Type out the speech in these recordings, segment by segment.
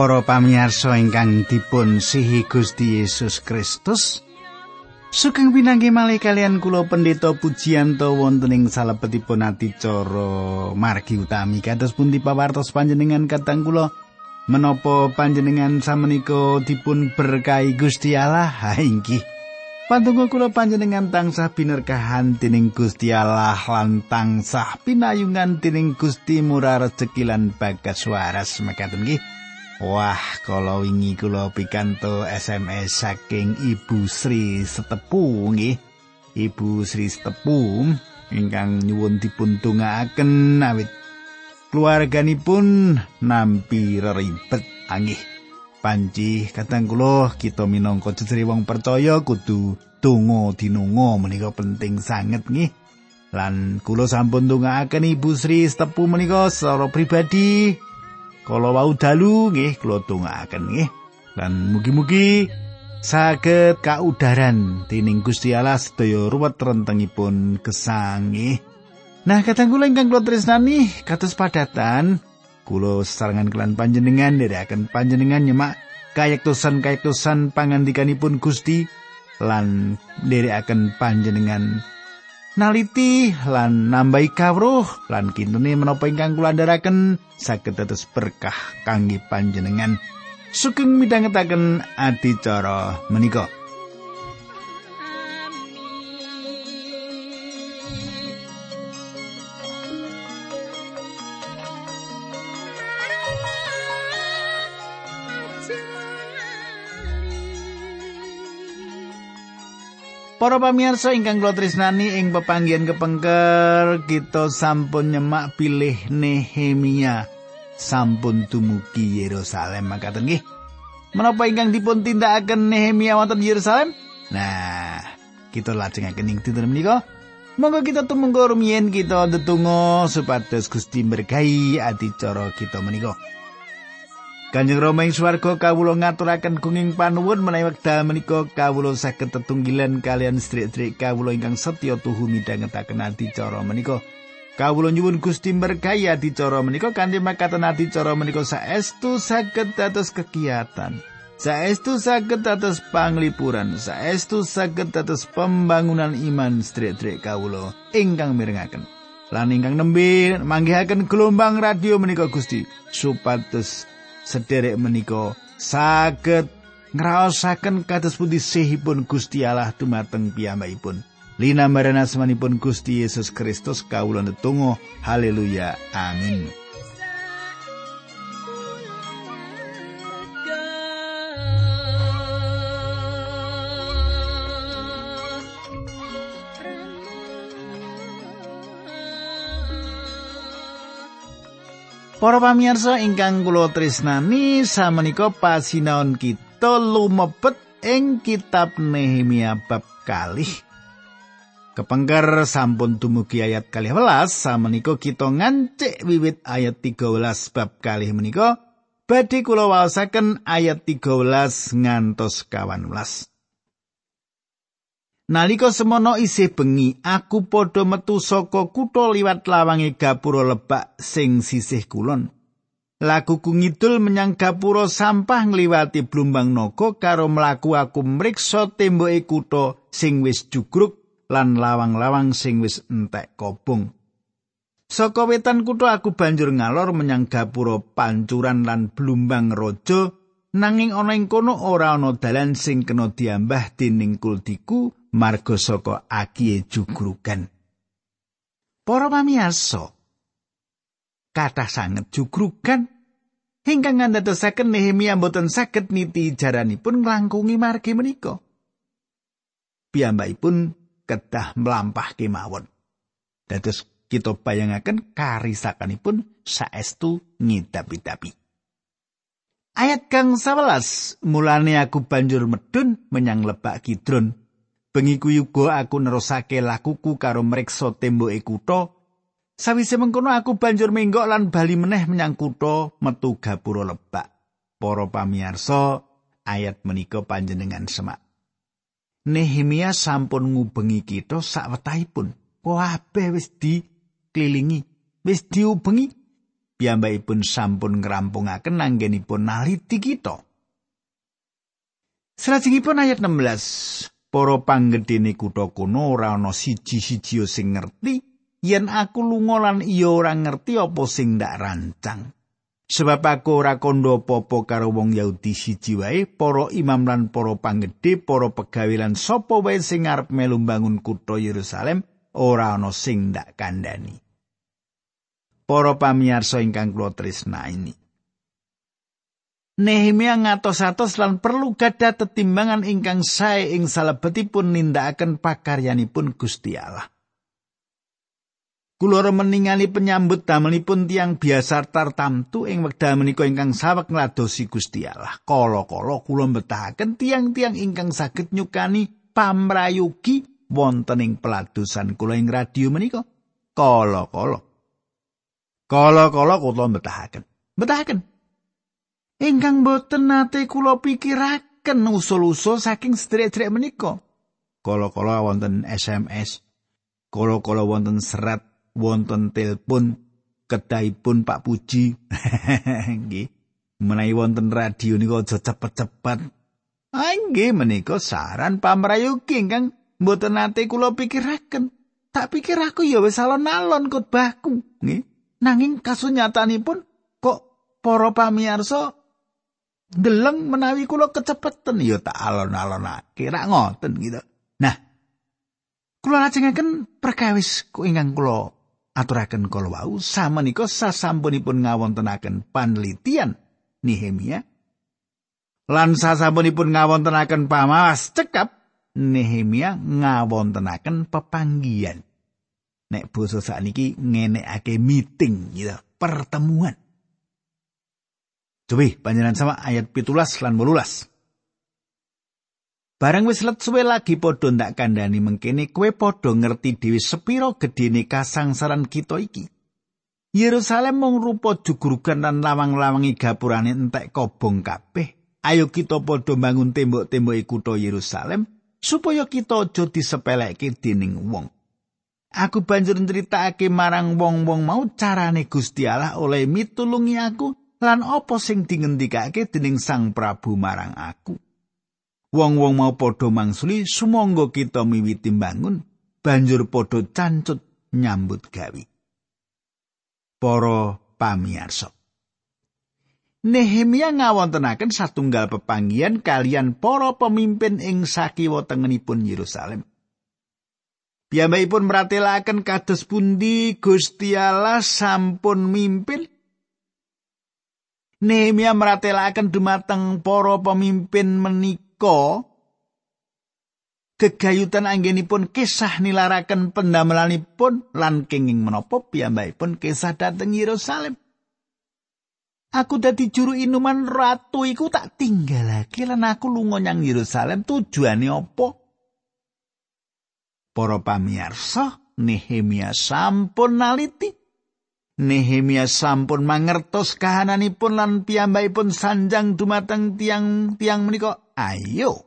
Para pamirsa ingkang dipun sihi Gusti Yesus Kristus, sugeng pinanggih malih kalian kula pendeta pujianto wonten ing salebetipun adicara margi utami. Kados pun dipawartos panjenengan katang kula menapa panjenengan samenika dipun berkahi Gusti Allah? Ha inggih. Pantunggal kula panjenengan tansah binerkahan dening Gusti Allah lan tansah pinayungan dening Gusti Murah Rezeki lan Bagas Waras. Mekaten nggih. Wah, kalau wingi kula pikanto SMS saking Ibu Sri Setepu nggih. Ibu Sri Setepu ingkang nyuwun dipun tungaaken awit keluarganipun nampi reribet anggih. Panci katang kula kita minangka ceceri wong percaya kudu donga dinunga menika penting sanget nggih. Lan kula sampun tungaaken Ibu Sri Setepu menika secara pribadi Kala wau dalu nggih kula tungaaken nggih. Lan mugi-mugi saged kaudaran dening Gusti Allah sedaya ruwet rentengipun gesang nggih. Nah, kadang kula ingkang kula tresnani kados padatan kula sesarengan kelan panjenengan akan panjenengan nyemak kayektosan-kayektosan pangandikanipun Gusti lan akan panjenengan naliti lan nambahi kawruh lan kintune menapa ingkang kula andharaken saged dados berkah kangge panjenengan. Sugeng midhangetaken adicara menika Para pamirsa ingkang kula tresnani ing pepanggihan kepengker kita sampun nyemak pilih Nehemia sampun tumugi Yerusalem makaten nggih. Menapa ingkang dipun tindakaken Nehemia wonten Yerusalem? Nah, kita lajengaken ing dinten menika. Monggo kita tumunggu rumiyin kita ndedonga supados Gusti berkahi adicara kita menika. Kanjeng Rama ing swarga kawula ngaturaken gunging panuwun menawi wekdal menika kawula saged tetunggilan kalian sedherek-sedherek kawula ingkang setya tuhu midhangetaken adicara menika. Kawula nyuwun Gusti berkahi adicara menika kanthi makaten adicara menika saestu saged dados kegiatan. Saestu saged dados panglipuran, saestu saged dados pembangunan iman sedherek-sedherek kawula ingkang mirengaken. Lan ingkang nembe manggihaken gelombang radio menika Gusti supados sederek menika saged ngraosaken kados pundi sehipun Gusti Allah dumateng piyambakipun. Linambaran asmanipun Gusti Yesus Kristus kawula netunggal haleluya amin. Para pamirsa ingkang kula tresnani samenika pasinaon kita lumebet ing kitab Nehemia bab kalih. Kepengker sampun dumugi ayat kalih welas samenika kita ngancik wiwit ayat 13 bab kalih menika badhe kula waosaken ayat 13 ngantos kawan welas. Nalika semono isih bengi, aku padha metu saka kutha liwat lawange gapura lebak sing sisih kulon. Lakuku ngidul menyang gapura sampah ngliwati blumbang naga karo mlaku aku mriksa temboke kutha sing wis jugruk lan lawang-lawang sing wis entek kobong. Saka wetan kutha aku banjur ngalor menyang gapura pancuran lan blumbang raja nanging ana ing kono ora ana dalan sing kena diambah dening kultiku marga saka akiye jugrugan. Para pamiyarsa, kathah sanget jugrugan ingkang ngandadosaken Nehemia mboten saged niti jaranipun nglangkungi margi menika. Piyambakipun kedah mlampah kemawon. Dados kita bayangaken karisakanipun saestu ngidapi-dapi. Ayat kang 11 mulane aku banjur medun menyang lebak Kidron bengi yuga aku nerusake lakuku karo mreksa temboke kutha. Sawise mengkono aku banjur menggok lan bali meneh menyang kutha metu gapura lebak. Para pamirsa ayat menika panjenengan semak. Nehemia sampun ngubengi kita sak wetahipun kabeh wis dikelilingi wis diubengi? Piyambakipun sampun ngrampungaken anggenipun naliti kita. Salajengipun ayat 16, para panggedhene kutha kuno ora ana siji-siji sing ngerti yen aku lunga lan iya ora ngerti apa sing ndak rancang. Sebab aku ora kondo popo karo wong Yahudi siji wae, para imam lan para panggedhe, para pegawe lan sapa wae sing arep melu bangun kutha Yerusalem, ora ana sing ndak kandhani. Para pamirsa ingkang kula tresnani. Nehemia ngatos-atos lan perlu gada tetimbangan ingkang sae ing salebetipun nindakaken pakaryanipun Gusti Allah. Kula meningali penyambut damelipun tiang biasa tartamtu ing wekdal menika ingkang sawek ngladosi Gusti Allah. Kala-kala kula betahaken tiang-tiang ingkang saged nyukani pamrayugi wonten ing peladusan kula ing radio menika. Kala-kala. Kala-kala kula betahaken. Betahaken. Ingkang boten nate kula pikiraken usul-usul saking sedherek-sedherek menika. Kala-kala wonten SMS, kala-kala wonten serat, wonten telepon kedahipun Pak Puji. Nggih. Menawi wonten radio nika aja cepet-cepet. Ah nggih menika saran pamrayugi ingkang boten nate kula pikiraken. Tak pikir aku ya wis alon-alon khotbahku, nggih. Nanging kasunyatanipun kok para pamirsa deleng menawi kula kecepeten ya tak alon-alonake ra ngoten gitu. Nah, kula lajengaken perkawis ku ingkang kula aturaken kala wau samenika sasampunipun ngawontenaken panlitian Nehemia lan sasampunipun ngawontenaken pamawas cekap Nehemia ngawontenaken pepanggian. Nek basa sakniki ngenekake meeting gitu, pertemuan. Cobi panjenengan sama ayat pitulas lan wolulas. Barang wis let suwe lagi padha ndak kandhani mengkene kowe padha ngerti dhewe sepiro gedene kasangsaran kita iki. Yerusalem mung rupa jugurugan lan lawang-lawangi gapurane entek kobong kabeh. Ayo kita padha bangun tembok-tembok kutha Yerusalem supaya kita aja disepeleke dening wong. Aku banjur nyritakake marang wong-wong mau carane Gusti Allah oleh mitulungi aku lan apa sing dingendikake dening Sang Prabu marang aku. Wong-wong mau padha mangsuli sumangga kita miwiti bangun banjur padha cancut nyambut gawi. Para pamirsa. Nehemia ngawontenaken satunggal pepanggian kalian para pemimpin ing sakiwa tengenipun Yerusalem. Piyambakipun meratelaken kados pundi Gusti Allah sampun mimpin Nehemia meratelaken dumateng para pemimpin menika gegayutan anggenipun kisah nilaraken pendamelanipun lan kenging menapa piyambakipun kisah dhateng Yerusalem. Aku dadi juru inuman ratu iku tak tinggalake lan aku lunga nyang Yerusalem tujuane apa? Para pamirsa, Nehemia sampun naliti Nehemia sampun mangertos kahananipun lan piyambakipun sanjang dumateng tiang-tiang menika. Ayo.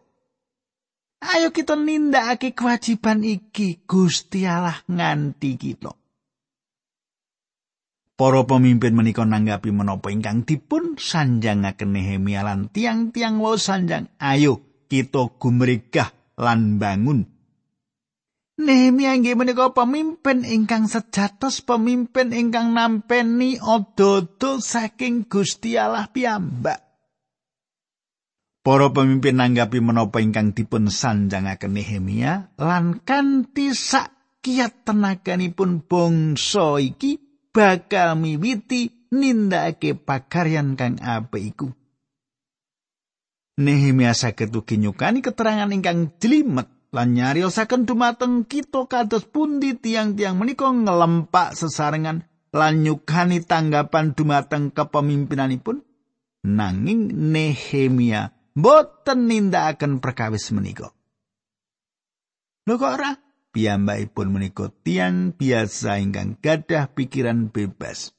Ayo kita nindakake kewajiban iki Gusti Allah nganti kita. Para pemimpin menika nanggapi menapa ingkang dipun sanjangaken Nehemia lan tiang-tiang wau sanjang. Ayo kita gumregah lan bangun Nehemia inggih menika pemimpin ingkang sejatos, pemimpin ingkang nampeni odo-odo saking Gusti Allah piyambak. Para pemimpin nanggapi menapa ingkang dipun sanjangaken Nehemia lan kanthi sakiat tenaganipun bangsa iki bakal miwiti nindakake pakaryan kang apik iku. Nehemia saged ugi nyukani keterangan ingkang jelimet lan nyariosaken dumateng kita kados pundi tiang-tiang menika ngelempak sesarengan lan nyukani tanggapan dumateng kepemimpinanipun. Nanging Nehemia boten nindakaken perkawis menika. Lho kok ora? Piyambakipun menika tiang biasa ingkang gadah pikiran bebas.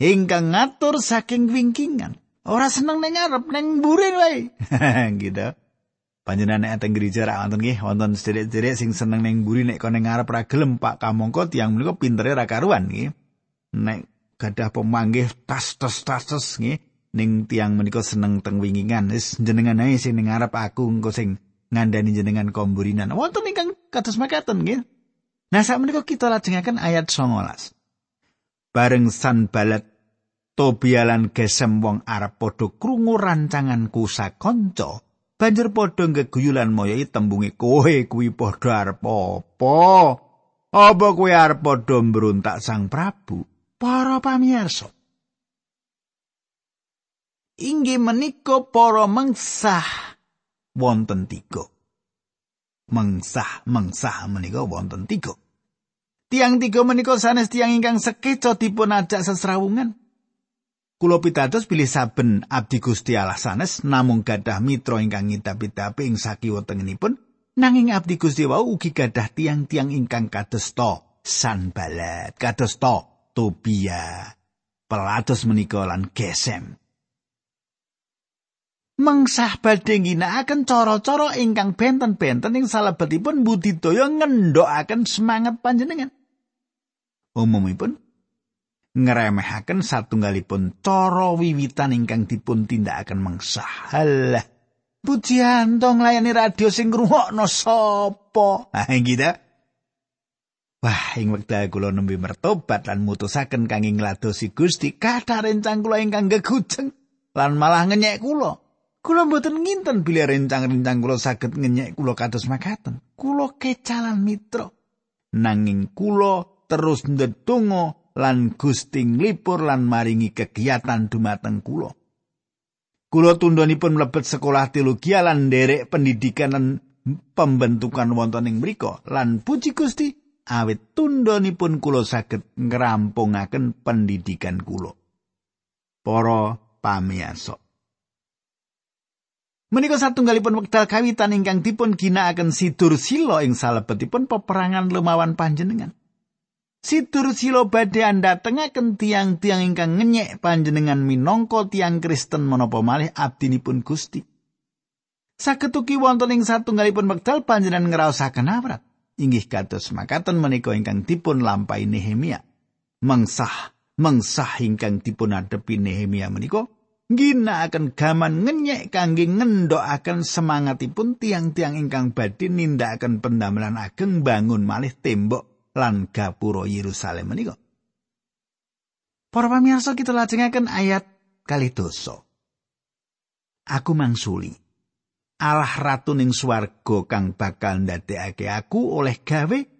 Ingkang ngatur saking wingkingan. Ora seneng ning ngarep ning mburi wae. Gitu Panjenengan nek teng gereja ra wonten nggih, wonten sederek-sederek sing seneng ning mburi nek kono ngarep ra gelem Pak kamangka tiyang menika pintere ra karuan nggih. Nek gadah pemanggih tas-tas-tas nggih ning tiang menika seneng teng wingingan. Wis jenengan ae sing ngarep aku engko sing ngandani jenengan komburinan wonten ingkang kados makaten nggih. Nah sak menika kita lajengaken ayat 19 bareng Sanbalat Tobia lan Gesem wong Arab padha krungu rancanganku sakonco banjur padha geguyulan moyoi tembunge kowe kuwi padha arep apa apa kowe arep padha mbrontak Sang Prabu para pamirsa inggih menika para mengsah wonten tiga. Mengsah, mengsah menika wonten tiga. Tiang tiga menika sanes tiang ingkang sekeca dipun ajak sesrawungan. Kulo pitados pilih saben abdi Gusti Allah sanes namung gadah mitra ingkang ngidap-idapi ing sakiwa tengenipun nanging abdi Gusti wau ugi gadah tiang-tiang ingkang kadosta Sanbalat, kadosta Tobia, pelados menika lan Gesem. mengsah badhe ginakaken cara-cara ingkang benten-benten ing salebetipun budidaya ngendokaken semangat panjenengan. Umumipun ngremehaken satunggalipun cara wiwitan ingkang dipun tindakaken mengsah. Halah. Pujian to nglayani radio sing ngrungokno sapa? Ah gitu. Wah, ing wekdal kula nembe mertobat lan mutusaken kangge ngladosi Gusti kathah rencang kula ingkang gegujeng lan malah ngenyek kula. Kula mboten nginten bilih rencang-rencang kula saged ngenyek kula kados makaten. Kula kecalan mitra. Nanging kula terus ndedonga lan Gusti nglipur lan maringi kegiatan dumateng kula. Kula tundhonipun mlebet sekolah teologi lan nderek pendidikan dan pembentukan wonten ing mriku lan puji Gusti awit tundhonipun kula saged ngrampungaken pendidikan kula. Para pamirsa Menika satunggalipun wekdal kawitan ingkang dipun ginakaken Sidur Silo ing salebetipun peperangan lumawan panjenengan. Sidur Silo badhe andhatengaken tiang-tiang ingkang ngenyek panjenengan minangka tiang Kristen menapa malih abdinipun Gusti. Saketuki wonten ing satunggalipun wekdal panjenengan ngraosaken awrat. Inggih kados makaten menika ingkang dipun lampahi Nehemia. Mengsah, mengsah ingkang dipun adepi Nehemia menika ginakaken gaman ngenyek kangge ngendokaken semangatipun tiang-tiang ingkang badhe nindakaken pendamelan ageng bangun malih tembok lan gapura Yerusalem menika. Para pamirsa kita lajengaken ayat kali dosa. Aku mangsuli. Allah ratu ning swarga kang bakal ndadekake aku oleh gawe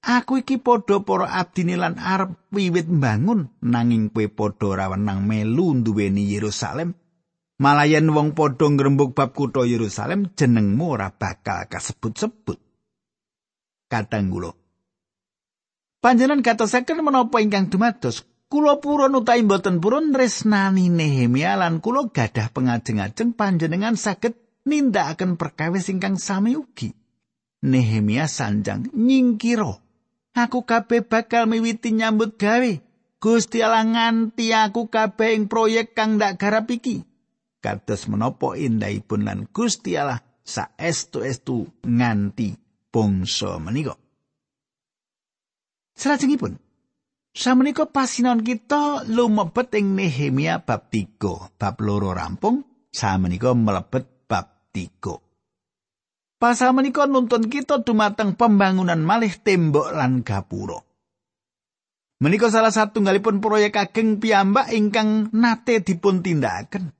Aku iki padha para abdine lan arep wiwit mbangun nanging kowe padha ora wenang melu duweni Yerusalem. Malayan wong padha ngrembug bab kutha Yerusalem jenengmu ora bakal kasebut-sebut. Kadang kula. Panjenengan katosaken menapa ingkang dumados kula purun utawi mboten purun tresnani Nehemia lan kula gadah pengajeng-ajeng panjenengan saged nindakaken perkawis ingkang sami ugi. Nehemia sanjang nyingkira aku kabeh bakal miwiti nyambut gawe. Gusti Allah nganti aku kabeh ing proyek kang ndak garap iki. Kados menapa indahipun lan Gusti Allah saestu-estu nganti bangsa menika. Salajengipun Samenika pasinon kita lumebet ing Nehemia bab 3, bab loro rampung, samenika mlebet bab 3. Pasal menika nuntun kita dumateng pembangunan malih tembok lan gapura. Menika salah satu ngalipun proyek ageng piyambak ingkang nate dipun tindakaken.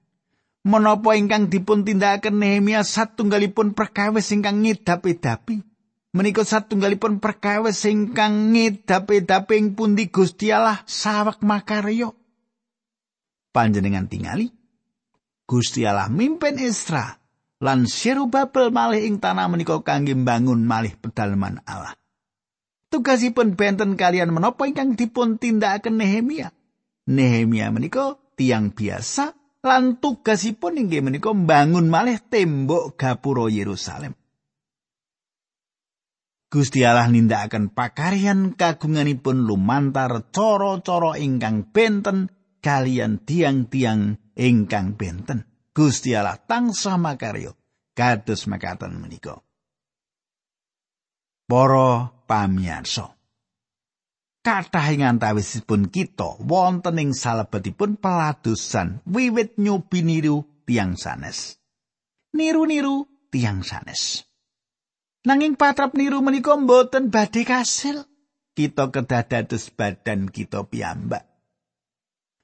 Menapa ingkang dipun tindakaken Nehemia satunggalipun perkawis ingkang ngidap-idapi. Menika satunggalipun perkawis ingkang ngidap-idapi ing pundi Gusti Allah sawek makarya. Panjenengan tingali Gusti Allah mimpin Isra lan Sirubabel malih ing tanah menika kangge mbangun malih pedalaman Allah. Tugasipun benten kalian menapa ingkang dipun tindakaken Nehemia. Nehemia menika tiang biasa lan tugasipun inggih menika mbangun malih tembok gapura Yerusalem. Gusti Allah nindakaken pakaryan kagunganipun lumantar cara-cara ingkang benten kalian tiang-tiang ingkang benten. Gusti Allah tansah makarya kados makaten menika. Para pamirsa. kathah ing antawisipun kita wonten ing salebetipun peladosan wiwit nyobi niru tiang sanes. Niru-niru tiang sanes. Nanging patrap niru menika mboten badhe kasil. Kita kedah dados badan kita piyambak.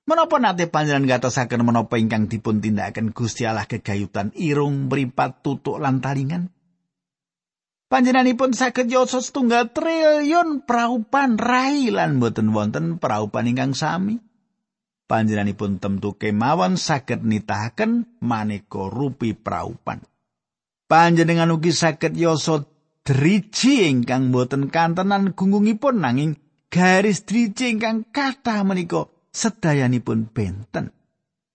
Menapa nate panjenengan gatosaken menapa ingkang dipun tindakaken Gusti Allah kegayutan irung mripat tutuk lan talingan? Panjenenganipun saged yoso setunggal triliun praupan rai lan boten wonten praupan ingkang sami. Panjenenganipun temtu kemawon saged nitahaken maneka rupi praupan. Panjenengan ugi saged yoso driji ingkang boten kantenan gunggungipun nanging garis driji ingkang kathah menika sedayanipun benten.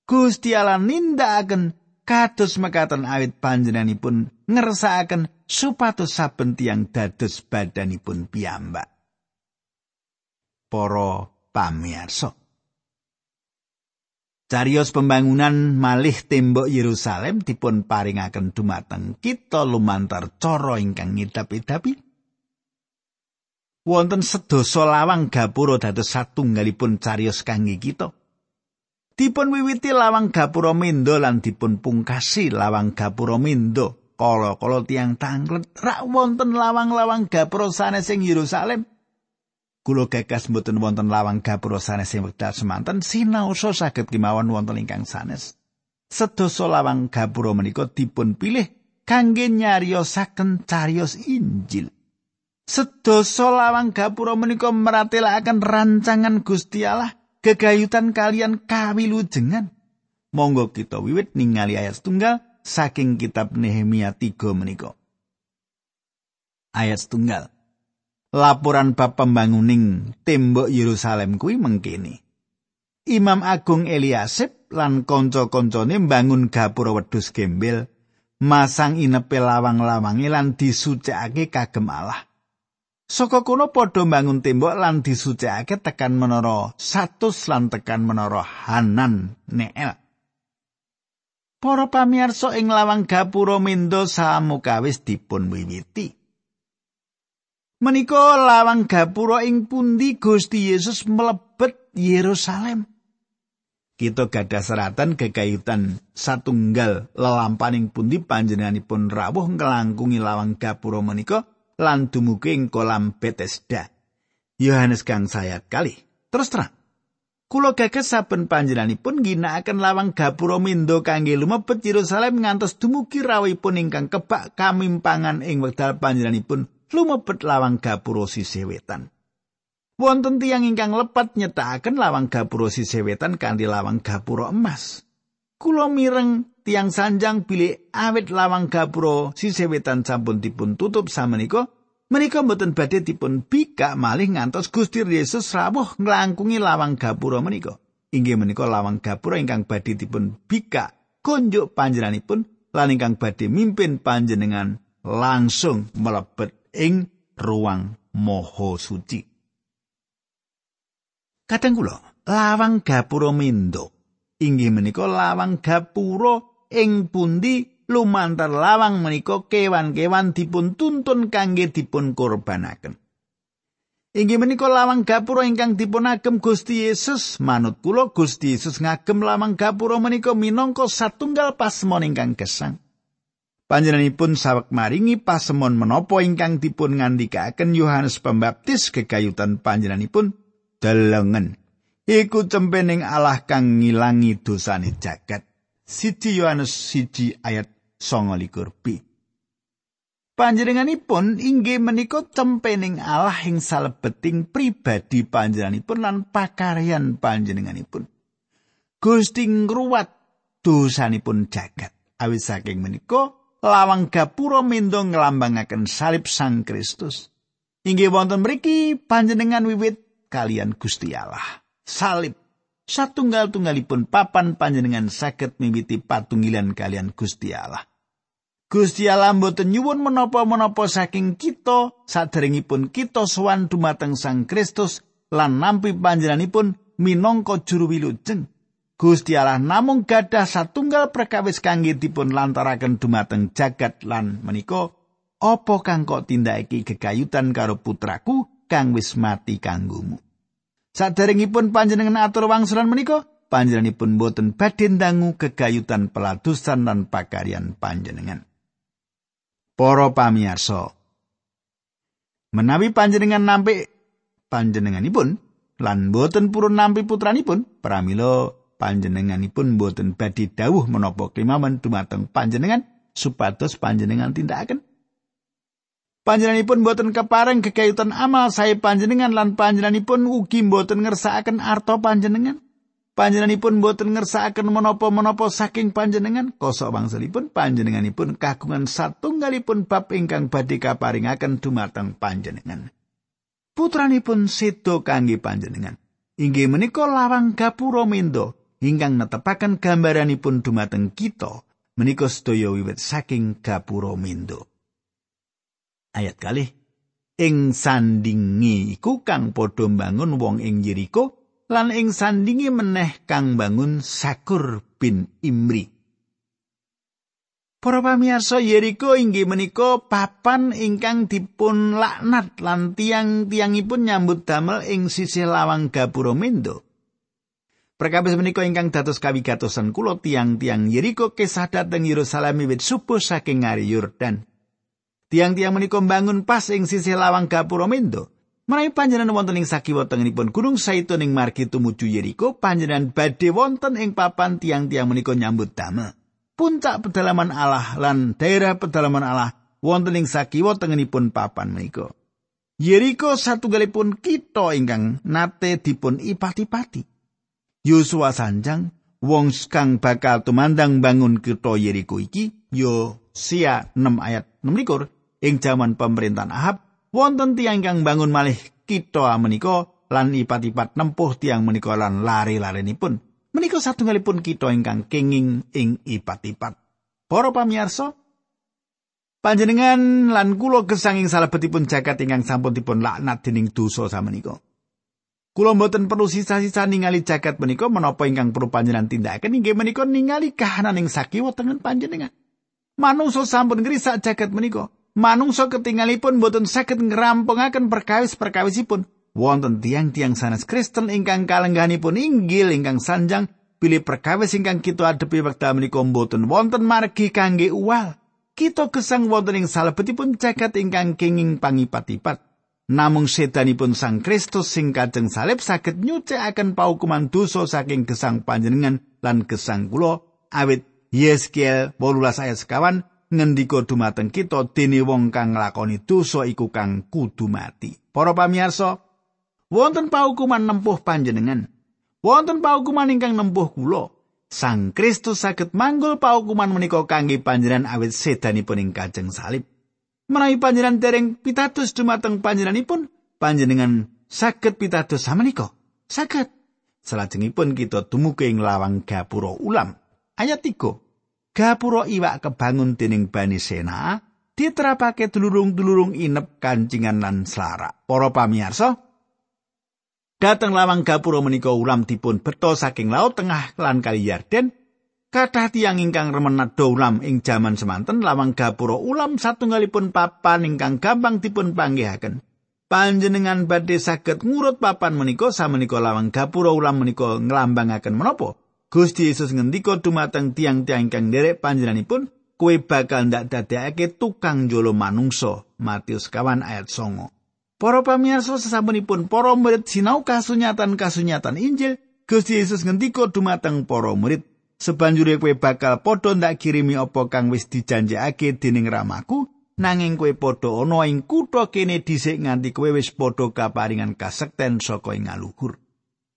Gusti Allah nindakaken kados mekaten awit panjenenganipun ngersakaken supados saben tiyang dados badanipun piyambak. Para pamirsa. Carios pembangunan malih tembok Yerusalem dipun paringaken dumateng kita lumantar cara ingkang ngidap-idapi. wonten sedasa lawang gapura dados satunggalipun cariyos kangge kita. Dipun wiwiti lawang gapura mendo lan dipun pungkasi lawang gapura mendo kala-kala tiang tanglet rak wonten lawang-lawang gapura sanes ing Yerusalem. Kulo gagas mboten wonten lawang gapura sanes ing wekdal semanten sinaosa saged kemawon wonten ingkang sanes. Sedasa lawang gapura menika dipun pilih kangge nyariosaken cariyos Injil. Sedasa lawang gapura menika meratelaken rancangan Gusti Allah gegayutan kalian kawilujengan. Monggo kita wiwit ningali ayat tunggal saking kitab Nehemia 3 menika. Ayat tunggal. Laporan bab pembanguning tembok Yerusalem kuwi mengkini. Imam Agung Eliasib lan kanca-kancane mbangun gapura wedhus gembel, masang inepe lawang-lawange lan disucikake kagem Allah. Saka kono padha mbangun tembok lan disucikake tekan menara satus lan tekan menara Hanan Neel. Para pamirsa ing lawang gapura mendo samukawis dipun wiwiti. Menika lawang gapura ing pundi Gusti Yesus mlebet Yerusalem. Kita gadah seratan kekayutan satunggal lelampaning pundi panjenenganipun rawuh ngelangkungi lawang gapura menika lan dumugi ing kolam Bethesda. Yohanes kang sayat kali. Terus terang. Kulo gagas saben panjenenganipun ginakaken lawang gapura mindo kangge lumebet Yerusalem ngantos dumugi rawuhipun ingkang kebak kamimpangan ing wekdal panjenenganipun lumebet lawang gapura sisih wetan. Wonten tiyang ingkang lepat nyetakaken lawang gapura sisih wetan kanthi lawang gapura emas. Kulo mireng tiang sanjang bilih awit lawang gapura sisih wetan sampun dipun tutup samenika menika mboten badhe dipun bikak malih ngantos Gusti Yesus rawuh nglangkungi lawang gapura menika inggih menika lawang gapura ingkang badhe dipun bikak konjuk panjenenganipun lan ingkang badhe mimpin panjenengan langsung mlebet ing ruang moho suci Kadang kula lawang gapura mindo inggih menika lawang gapura ing pundi lumantar lawang menika kewan-kewan dipun tuntun kangge dipun korbanaken. Inggih menika lawang gapura ingkang dipun agem Gusti Yesus. Manut kula Gusti Yesus ngagem lawang gapura menika minangka satunggal pasemon ingkang gesang. Panjenenganipun sawek maringi pasemon menapa ingkang dipun ngandikaken Yohanes Pembaptis kegayutan panjenenganipun delengen. Iku cempening Allah kang ngilangi dosane jagat. siji Yohanes siji ayat songo likur B. Panjenenganipun inggih menika cempening Allah ing salebeting pribadi panjenenganipun lan pakaryan panjenenganipun. Gusti ngruwat dosanipun jagat. Awit saking menika lawang gapura mendo nglambangaken salib Sang Kristus. Inggih wonten mriki panjenengan wiwit kalian Gusti Allah. Salib satunggal-tunggalipun papan panjenengan saged miwiti patunggilan kalian Gusti Allah. Gusti Allah mboten nyuwun menapa-menapa saking kita saderengipun kita sowan dumateng Sang Kristus lan nampi panjenenganipun minangka juru wilujeng. Gusti Allah namung gadah satunggal perkawis kangge dipun lantaraken dumateng jagat lan menika apa kang kok tindakake gegayutan karo putraku kang wis mati kanggomu. Saderengipun panjenengan atur wangsulan menika, panjenenganipun boten badhe dangu kegayutan peladusan lan pakaryan panjenengan. Para pamirsa, menawi panjenengan nampi panjenenganipun lan boten purun nampi putranipun, pramila panjenenganipun boten badhe dawuh menapa kemawon dumateng panjenengan supados panjenengan tindakaken. Panjenenganipun boten kepareng kekayutan amal saya panjenengan lan panjenenganipun ugi boten ngersakaken arto panjenengan. Panjenenganipun boten ngersakaken menapa-menapa saking panjenengan. Kosok bangsalipun panjenenganipun kagungan satunggalipun bab ingkang badhe kaparingaken dumateng panjenengan. Putranipun sedo kangge panjenengan. Inggih menika lawang gapura mendo ingkang netepaken gambaranipun dumateng kita menika sedaya wiwit saking gapura mendo. ayat kali ing sandingi iku kang padha mbangun wong ing Yeriko lan ing sandingi meneh kang bangun Sakur bin Imri Para pamirsa Yeriko inggih menika papan ingkang dipun laknat lan tiang-tiangipun nyambut damel ing sisih lawang gapura mendo. Perkawis menika ingkang dados kawigatosan kula tiang-tiang Yeriko kesah dhateng Yerusalem wiwit subuh saking ngari Yordan. Tiang-tiang menika mbangun pas ing sisih lawang gapura mendo. Menawi panjenengan wonten ing sakiwa tengenipun Gunung Saitun ing margi tumuju Yeriko, panjenengan badhe wonten ing papan tiang-tiang menika nyambut damel. Puncak pedalaman Allah lan daerah pedalaman Allah wonten ing sakiwa tengenipun papan menika. Yeriko satunggalipun kita ingkang nate dipun ipati-pati. Yosua sanjang wong kang bakal tumandang bangun kita Yeriko iki yo sia 6 ayat 6 likur ing jaman pemerintahan Ahab wonten tiang kang bangun malih kita menika lan ipat-ipat nempuh tiang menika lan lari-larenipun menika satunggalipun kita ingkang kenging ing ipat-ipat. Para pamirsa panjenengan lan kula gesang ing salebetipun jagat ingkang sampun dipun laknat dening dosa samenika Kula mboten perlu sisa-sisa ningali jagat menika menapa ingkang perlu panjenengan tindakaken inggih menika ningali kahanan ing sakiwa tengen panjenengan. Manungsa sampun ngrisak jagat menika. manungsa ketinggalipun boten saged ngrampungaken perkawis-perkawisipun wonten tiang-tiang sanes Kristen ingkang kalengganipun inggil ingkang sanjang pilih perkawis ingkang kita adepi wekdal menika boten wonten margi kangge uwal kita gesang wonten ing salebetipun jagat ingkang kenging pangipat-ipat namung sedanipun Sang Kristus sing kajeng salib saged nyucikaken paukuman dosa saking gesang panjenengan lan gesang kula awit Yeskiel 18 ayat sekawan ngendika dumateng kita dene wong kang nglakoni dosa iku kang kudu mati. Para pamirsa, wonten paukuman nempuh panjenengan. Wonten paukuman ingkang nempuh kula. Sang Kristus saged manggul paukuman menika kangge panjenengan awit sedanipun ing Kajeng Salib. Menawi panjenengan dereng pitados dumateng panjenenganipun, panjenengan saged pitados samenika. Saged. Salajengipun kita dumugi ing lawang gapura ulam. Ayat 3. gapura iwak kebangun dening Bani Sena diterapake dulurung-dulurung inep kancingan lan slara. Para pamirsa, dateng lawang gapura menika ulam dipun beto saking laut tengah lan kali Yarden. Kathah tiyang ingkang remen nadha ulam ing jaman semanten lawang gapura ulam satunggalipun papan ingkang gampang dipun panggihaken. Panjenengan badhe saged ngurut papan menika samenika lawang gapura ulam menika nglambangaken menapa? Gusti Yesus ngendika dumateng tiang-tiang kang nderek panjenenganipun, kowe bakal ndak dadekake tukang jolo manungsa. Matius kawan ayat songo. Para pamirsa sesampunipun para murid sinau kasunyatan-kasunyatan Injil, Gusti Yesus ngendika dumateng para murid, sebanjure kowe bakal padha ndak kirimi apa kang wis dijanjekake dening ramaku, nanging kowe padha ana ing kutha kene dhisik nganti kowe wis padha kaparingan kasekten saka ing aluhur.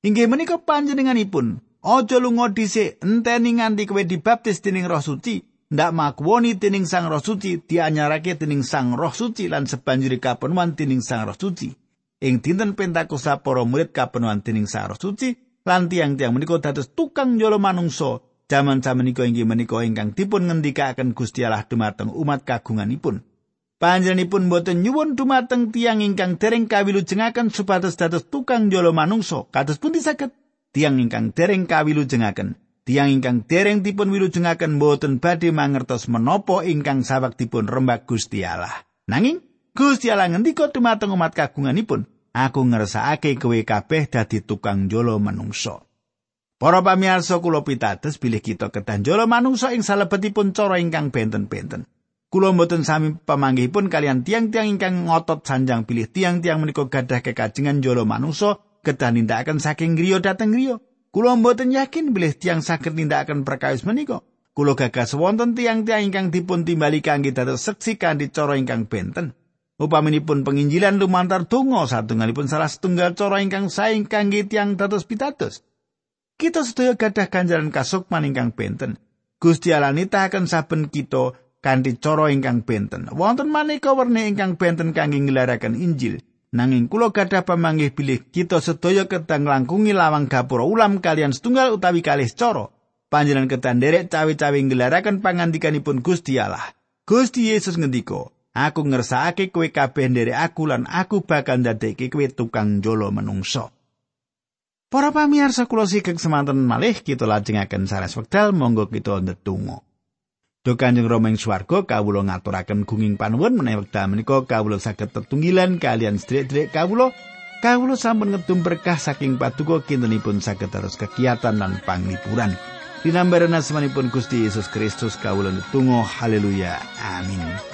Inggih menika panjenenganipun Aja lunga dhisik, enteni nganti kowe dibaptis dening Roh Suci. Ndak makwoni dening Sang Roh Suci, dianyarake dening Sang Roh Suci lan sebanjuri kapenuan dening Sang Roh Suci. Ing dinten Pentakosta para murid kapenuan dening Sang Roh Suci lan tiang-tiang menika dados tukang njolo manungsa. Jaman samenika inggih menika ingkang dipun ngendikaken Gusti Allah dumateng umat kagunganipun. Panjenenganipun boten nyuwun dumateng tiang ingkang dereng kawilujengaken supados dados tukang njolo manungsa. Kados pundi saged? tiang ingkang dereng kawilujengaken tiang ingkang dereng dipun wilujengaken boten badhe mangertos menapa ingkang sawak dipun rembak Gusti Allah nanging Gusti Allah ngendika dumateng umat kagunganipun aku ngersakake kowe kabeh dadi tukang jolo manungsa. Para pamirsa kula pitados bilih kita kedah jolo manungsa ing salebetipun cara ingkang benten-benten. Kula mboten sami pamanggihipun kalian tiang-tiang ingkang ngotot sanjang pilih tiang-tiang menika gadah kekajengan jolo manungsa kedah nindakaken saking griya dhateng griya. Kula mboten yakin bilih tiang saged nindakaken perkawis menika. Kula gagas wonten tiang-tiang ingkang dipun timbali kangge dados seksi kanthi cara ingkang benten. Upaminipun penginjilan lumantar donga satunggalipun salah setunggal cara ingkang saing kangge tiang dados pitados. Kita sedaya gadah ganjaran kasukman ingkang benten. Gusti Allah nitahaken saben kita kanthi cara ingkang benten. Wonten maneka werni ingkang benten kangge nglaraken Injil. Nanging kula gadah pamanggih bilih kita sedaya ketang langkungi lawang gapura ulam kalian setunggal utawi kalih cara. Panjenengan ketan derek cawe-cawe ngelaraken pangandikanipun Gusti Allah. Gusti Yesus ngendika, Aku ngersakake kowe kabeh nderek aku lan aku bakal ndadekke kowe tukang jolo menungso. Para pamirsa kula sikek semanten malih kita lajengaken sanes wekdal monggo kita ndedonga. Duh Kanjeng Rama ing swarga kawula ngaturaken gunging panuwun menawi wekdal menika kawula saged tetunggilan kalian sedherek-sedherek kawula kawula sampun ngedum berkah saking paduka kintenipun saged terus kegiatan lan panglipuran. Dinambaran asmanipun Gusti Yesus Kristus kawula netunggal haleluya amin